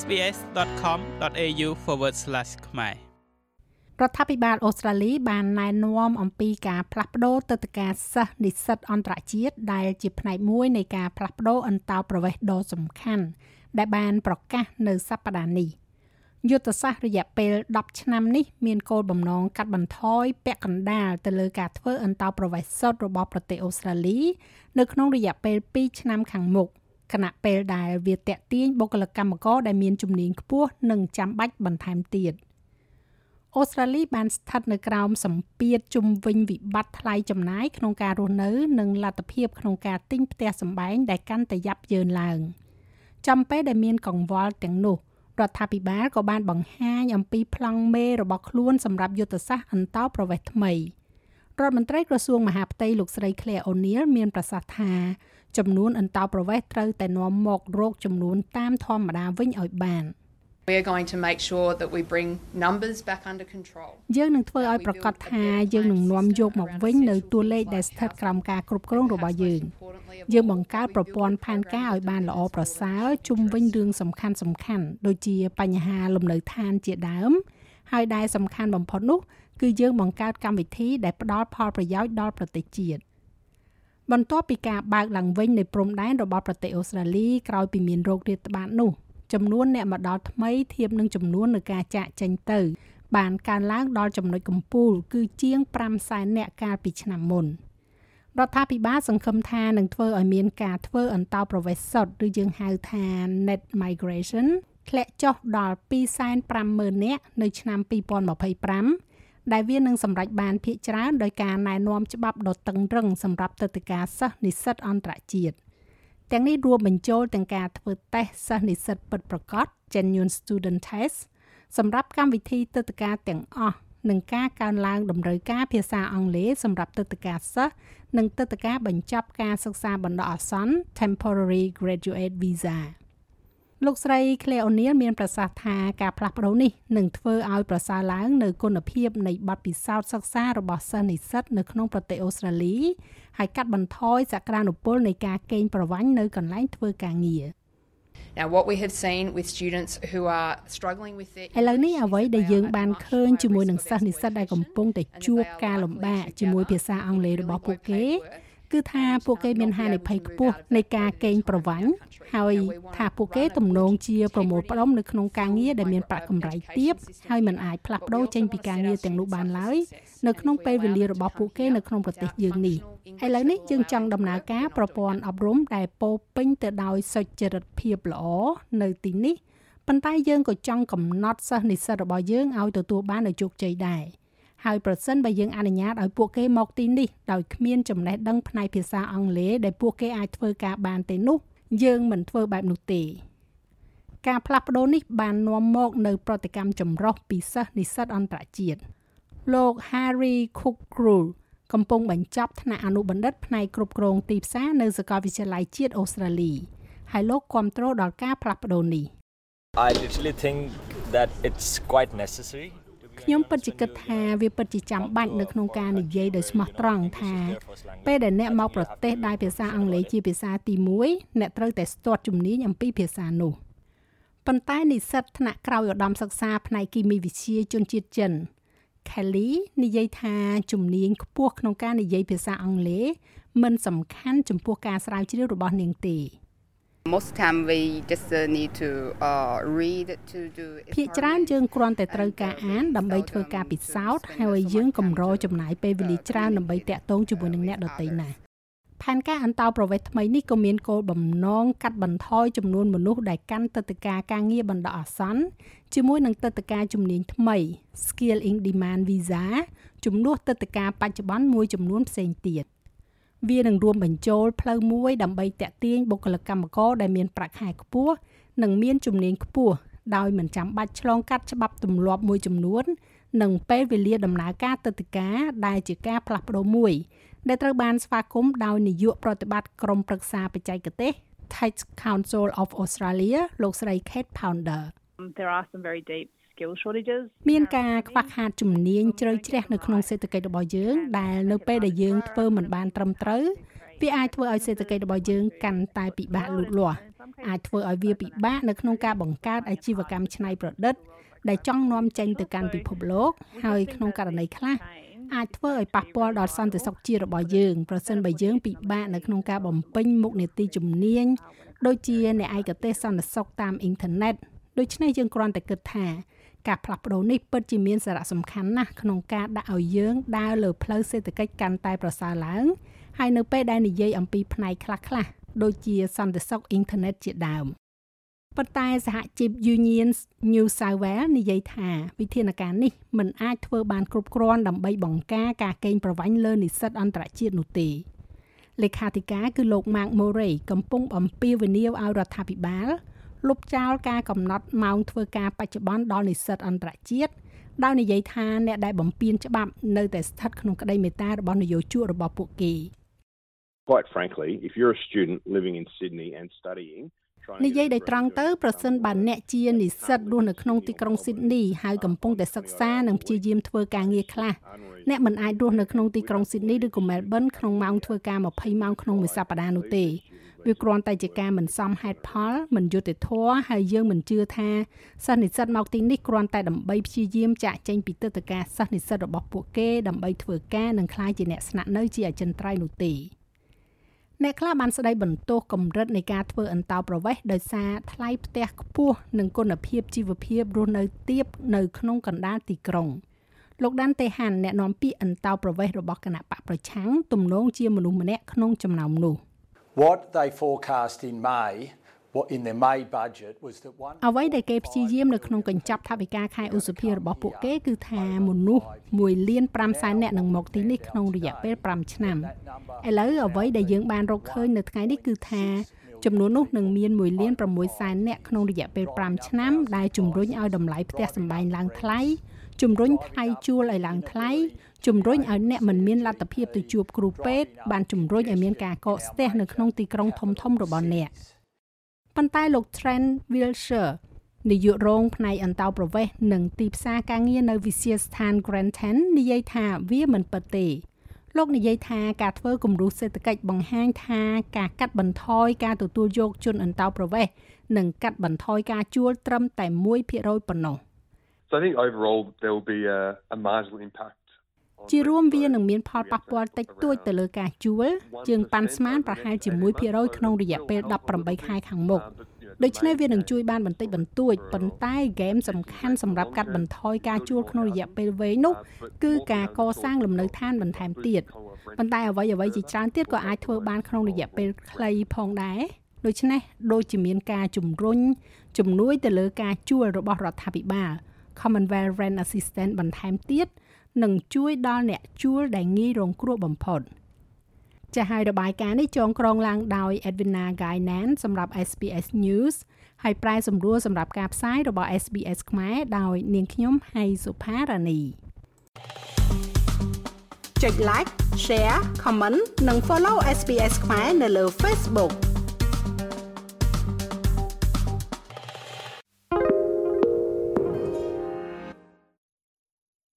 sbs.com.au/ ខ្មែររដ្ឋាភិបាលអូស្ត្រាលីបានណែនាំអំពីការផ្លាស់ប្តូរទឹកដីការសិស្សនិស្សិតអន្តរជាតិដែលជាផ្នែកមួយនៃការផ្លាស់ប្តូរអន្តោប្រវេសន៍ដ៏សំខាន់ដែលបានប្រកាសនៅសប្តាហ៍នេះយុទ្ធសាស្ត្ររយៈពេល10ឆ្នាំនេះមានគោលបំណងកាត់បន្ថយពាក់កណ្ដាលទៅលើការធ្វើអន្តោប្រវេសន៍សុទ្ធរបស់ប្រទេសអូស្ត្រាលី នៅក្នុងរយៈពេល2ឆ្នាំខាងមុខ គណៈពេលដែលវាតាក់ទាញបុគ្គលិកកម្មករដែលមានជំនាញខ្ពស់និងចាំបាច់បន្ថែមទៀត។អូស្ត្រាលីបានស្ថិតនៅក្រោមសម្ពាធជំវិញ វិបត្តិថ្លៃចំណាយក្នុងការរស់នៅនិងលទ្ធភាពក្នុងការទិញផ្ទះសម្បែងដែលកាន់តែយ៉ាប់យ៉ឺនឡើងចំពេលដែលមានកង្វល់ទាំងនោះរដ្ឋាភិបាលក៏បានបង្ហាញអំពីប្លង់មេរបស់ខ្លួនសម្រាប់យុទ្ធសាស្ត្រអន្តោប្រវេសន៍ថ្មី រដ្ឋមន្ត្រីក្រសួងមហាផ្ទៃលោកស្រី Claire O'Neil មានប្រសាសន៍ថាចំនួនអន្តោប្រវេសន៍ត្រូវតែនាំមករោគចំនួនតាមធម្មតាវិញឲ្យបាន។ We are going to make sure that we bring numbers back under control. យើងនឹងធ្វើឲ្យប្រកាសថាយើងនឹងនាំយកមកវិញនៅតួលេខដែលស្ថិតក្រោមការគ្រប់គ្រងរបស់យើងយើងបង្កើតប្រព័ន្ធផែនការឲ្យបានល្អប្រសើរជុំវិញរឿងសំខាន់សំខាន់ដូចជាបញ្ហាលំនៅឋានជាដើម ហើយដែលសំខាន់បំផុតនោះគឺយើងបង្កើតកម្មវិធីដែលផ្ដល់ផលប្រយោជន៍ដល់ប្រទេសជាតិបន្ទាប់ពីការបើកឡើងវិញនៃព្រំដែនរបស់ប្រទេសអូស្ត្រាលីក្រោយពីមានโรគរាតត្បាតនោះចំនួនអ្នកមកដល់ថ្មីធៀបនឹងចំនួននៃការចាក់ចេញទៅ បានកើនឡើងដល់ចំណុចកំពូល គឺជាង5សែនអ្នកកាលពីឆ្នាំមុនរដ្ឋាភិបាលសង្ឃឹមថានឹងធ្វើឲ្យមានការធ្វើអន្តោប្រវេសន៍សុទ្ធឬយើងហៅថា net migration ធ្លាក់ចុះដល់250,000នាក់នៅឆ្នាំ2025ដែលវានឹងសម្រេចបានភាគច្រើនដោយការណែនាំច្បាប់ដ៏តឹងរឹងសម្រាប់ទឹកដីការសិស្សនិស្សិតអន្តរជាតិទាំងនេះរួមបញ្ចូលទាំងការធ្វើតេស្តសិស្សនិស្សិតពិតប្រាកដ Genuine Student Test សម្រាប់កម្មវិធីទឹកតការទាំងអស់និងការកើនឡើងតម្រូវការភាសាអង់គ្លេសសម្រាប់ទឹកតការសិស្សនិងទឹកតការបញ្ចប់ការសិក្សាបណ្ដោះអាសន្ន Temporary Graduate Visa លោកស្រី Claire O'Neil មានប្រសាសន៍ថាការផ្លាស់ប្ដូរនេះនឹងធ្វើឲ្យប្រសើរឡើងនៅគុណភាពនៃបទពិសោធន៍សិក្សារបស់សិស្សនិស្សិតនៅក្នុងប្រទេសអូស្ត្រាលីហើយកាត់បន្ថយសក្តានុពលនៃការកេងប្រវ័ញ្ចនៅកន្លែងធ្វើការងារ Now what we have seen with students who are struggling with their ឥឡូវនេះអ្វីដែលយើងបានឃើញជាមួយនឹងសិស្សនិស្សិតដែលកំពុងតែជួបការលំបាកជាមួយភាសាអង់គ្លេសរបស់ពួកគេ គឺថាពួកគេមានហានិភ័យខ្ពស់នៃការកេងប្រវ័ញ្ចហើយថាពួកគេទំនងជាប្រមូលផ្ដុំនៅក្នុងការងារដែលមានប្រាក់កម្រៃទាបហើយមិនអាចផ្លាស់ប្ដូរចេញពីការងារទាំងនោះបានឡើយនៅក្នុងពេលវេលារបស់ពួកគេនៅក្នុងប្រទេសយើងនេះឥឡូវនេះយើងចង់ដំណើរការប្រព័ន្ធអប់រំដែលពោពេញទៅដោយសុចរិតភាពល្អនៅទីនេះប៉ុន្តែយើងក៏ចង់កំណត់សិស្សនិស្សិតរបស់យើងឲ្យទទួលបាននូវជោគជ័យដែរ ហើយប្រសិនបើយើងអនុញ្ញាតឲ្យពួកគេមកទីនេះដោយគ្មានចំណេះដឹងផ្នែកភាសាអង់គ្លេសដែលពួកគេអាចធ្វើការបានទេនោះ យើងមិនធ្វើបែបនោះទេការផ្លាស់ប្ដូរនេះបាននាំមកនៅប្រតិកម្មចម្រុះពីសិស្សនិស្សិតអន្តរជាតិលោក Harry Cookcrew កំពុងបញ្ចប់ថ្នាក់អនុបណ្ឌិតផ្នែកគ្រប់គ្រងទីផ្សារនៅសាកលវិទ្យាល័យជាតិអូស្ត្រាលីហើយលោកគ្រប់គ្រងដល់ការផ្លាស់ប្ដូរនេះ I literally think that it's quite necessary ខ្ញុំពិតជាគិតថាវាពិតជាចាំបាច់នៅក្នុងការនិយាយដោយស្មោះត្រង់ថា ពេលដែលអ្នកមកប្រទេសដែលភាសាអង់គ្លេសជាភាសាទី1អ្នកត្រូវតែស្ទាត់ជំនាញអំពីភាសានោះប៉ុន្តែនិស្សិតថ្នាក់ក្រោយឧត្តមសិក្សាផ្នែកគីមីវិទ្យាជនជាតិចិន Kelly និយាយថាជំនាញខ្ពស់ក្នុងការនិយាយភាសាអង់គ្លេសមិនសំខាន់ចំពោះការស្រាវជ្រាវរបស់នាងទេ most time we just need to uh read to do ភាគច្រើនយើងគ្រាន់តែត្រូវការអានដើម្បីធ្វើការពិសោធន៍ហើយយើងកម្រចំណាយពេលវេលាច្រើនដើម្បីតាក់ទងជាមួយនឹងអ្នកដទៃណាស់ផែនការអន្តោប្រវេសន៍ថ្មីនេះក៏មានគោលបំណងកាត់បន្ថយចំនួនមនុស្សដែលកាន់ទឹកតការការងារបណ្ដោះអាសន្នជាមួយនឹងទឹកតការជំនាញថ្មី Skill in Demand Visa ជំនួសទឹកតការបច្ចុប្បន្នមួយចំនួនផ្សេងទៀត វានឹងរួមបញ្ចូលផ្លូវមួយដើម្បីតាក់ទាញបុគ្គលិកកម្មករដែលមានប្រាក់ខែខ្ពស់និងមានជំនាញខ្ពស់ដោយមិនចាំបាច់ឆ្លងកាត់ច្បាប់ទម្លាប់មួយចំនួន និងពេលវេលាដំណើរការទឹកតការដែលជាការផ្លាស់ប្ដូរមួយ ដែលត្រូវបានស្វាគមន៍ដោយនាយកប្រតិបត្តិក្រុមប្រឹក្សាបច្ចេកទេស Tax Council of Australia លោកស្រី Kate Pounder There are some very deep skill shortages មានការខ្វះខាតជំនាញជ្រៅជ្រះនៅក្នុងសេដ្ឋកិច្ចរបស់យើង ដែលនៅពេលដែលយើងធ្វើមិនបានត្រឹមត្រូវវាអាចធ្វើឲ្យសេដ្ឋកិច្ចរបស់យើងកាន់តែពិបាកលូតលាស់អាចធ្វើឲ្យវាពិបាកនៅក្នុងការបង្កើតអាជីវកម្មច្នៃប្រឌិត ដែលចង់នាំចេញទៅកាន់ពិភពលោក ហើយក្នុងករណីខ្លះអាចធ្វើឲ្យប៉ះពាល់ដល់សន្តិសុខជាតិរបស់យើងប្រសិនបើយើងពិបាកនៅក្នុងការបំពេញមុខនីតិជំនាញដូចជាអ្នកឯកទេសសន្តិសុខតាមអ៊ីនធឺណិតដូច្នេះយើងគ្រាន់តែគិតថា ការផ្លាស់ប្ដូរនេះពិតជាមានសារៈសំខាន់ណាស់ក្នុងការដាក់ឲ្យយើងដើរលើផ្លូវសេដ្ឋកិច្ចកាន់តែប្រសើរឡើងហើយនៅពេលដែលនិយាយអំពីផ្នែកខ្លះៗដូចជាសន្តិសុខអ៊ីនធឺណិតជាដើមប៉ុន្តែសហជីព Unions New South Wales និយាយថាវិធានការនេះមិនអាចធ្វើបានគ្រប់គ្រាន់ដើម្បីបង្ការការកេងប្រវ័ញ្ចលើនិស្សិតអន្តរជាតិនោះទេលេខាធិការគឺលោក Mark Murray កំពុងបំពេញវិនិយោគឲ្យរដ្ឋាភិបាល លុបចោលការកំណត់ម៉ោងធ្វើការបច្ចុប្បន្នដល់និស្សិតអន្តរជាតិដោយនិយាយថាអ្នកដែលបំពានច្បាប់នៅតែស្ថិតក្នុងក្តីមេត្តារបស់នយោជករបស់ពួកគេ Quite frankly, if you're a student living in Sydney and studying និយាយដោយត្រង់ទៅប្រសិនបើអ្នកជានិស្សិតរស់នៅក្នុងទីក្រុងស៊ីដនីហើយកំពុងតែសិក្សានិងព្យាយាមធ្វើការងារខ្លះអ្នកមិនអាចរស់នៅក្នុងទីក្រុងស៊ីដនីឬក៏មែលប៊នក្នុងម៉ោងធ្វើការ20ម៉ោងក្នុងមួយសប្តាហ៍នោះទេ វាគ្រាន់តែជាការមិនសមហេតុផលមិនយុត្តិធម៌ហើយយើងមិនជឿថាសិស្សនិស្សិតមកទីនេះគ្រាន់តែដើម្បីព្យាយាមចាក់ចេញពីទឹកតការសិស្សនិស្សិតរបស់ពួកគេដើម្បីធ្វើការនិងក្លាយជាអ្នកស្នាក់នៅជាអចិន្ត្រៃយ៍នោះទេអ្នកខ្លះបានស្ដីបន្ទោសកម្រិតនៃការធ្វើអន្តោប្រវេសន៍ដោយសារថ្លៃផ្ទះខ្ពស់និងគុណភាពជីវភាពរស់នៅទាបនៅក្នុងកណ្ដាលទីក្រុងលោកដានតេហានអ្នកនាំពាក្យអន្តោប្រវេសន៍របស់គណៈបកប្រឆាំងទំនងជាមនុស្សម្នាក់ក្នុងចំណោមនោះ What they forecast in May in their May budget was that one អ្វីដែលគេព្យាយាមនៅក្នុងកញ្ចប់ថវិកាខែឧសភារបស់ពួកគេគឺថាមនុស្ស1លាន5សែននាក់នឹងមកទីនេះក្នុងរយៈពេល5ឆ្នាំឥឡូវអ្វីដែលយើងបានរកឃើញនៅថ្ងៃនេះគឺថាចំនួននោះនឹងមាន1លាន6សែននាក់ក្នុងរយៈពេល5ឆ្នាំដែលជំរុញឲ្យតម្លៃផ្ទះសម្បែងឡើងថ្លៃ ជំរុញថ្លៃជួលឲ្យឡើងថ្លៃជំរុញឲ្យអ្នកមិនមានលទ្ធភាពទៅជួបគ្រូពេទ្យបានជំរុញឲ្យមានការកកស្ទះនៅក្នុងទីក្រុងធំៗរបស់អ្នកប៉ុន្តែលោក Trent Wilshire នាយករងផ្នែកអន្តោប្រវេសន៍និងទីផ្សារការងារនៅវិទ្យាស្ថាន Grantham និយាយថាវាមិនពិតទេលោកនិយាយថាការធ្វើគំរូសេដ្ឋកិច្ចបង្ហាញថាការកាត់បន្ថយការទទួលយកជនអន្តោប្រវេសន៍និងកាត់បន្ថយការជួលត្រឹមតែ1%ប៉ុណ្ណោះ So I think overall there will be a, a marginal impact ជារួមវានឹងមានផលប៉ះពាល់តិចតួចទៅលើការជួលជាងប៉ាន់ស្មានប្រហែលជា1%ក្នុងរយៈពេល18ខែខាងមុខដូច្នេះវានឹងជួយបានបន្តិចបន្តួចប៉ុន្តែហ្គេមសំខាន់សម្រាប់កាត់បន្ថយការជួលក្នុងរយៈពេលវែងនោះគឺការកសាងលំនៅឋានបន្ថែមទៀតប៉ុន្តែអ្វីអ្វីជាច្រើនទៀតក៏អាចធ្វើបានក្នុងរយៈពេលខ្លីផងដែរដូច្នេះដូចជាមានការជំរុញជំនួយទៅលើការជួលរបស់រដ្ឋាភិបាល Commonwealth Rent Assistance បន្ថែមទៀតនិងជួយដល់អ្នកជួលដែលងាយរងគ្រោះបំផុតចាស់ហើយរបាយការណ៍នេះចងក្រងឡើងដោយ Edwina Gainan សម្រាប់ SBS News ហើយប្រែសម្រួលសម្រាប់ការផ្សាយរបស់ SBS ខ្មែរដោយនាងខ្ញុំហៃសុផារ៉ានីចុច like share comment និង follow SBS ខ្មែរនៅលើ Facebook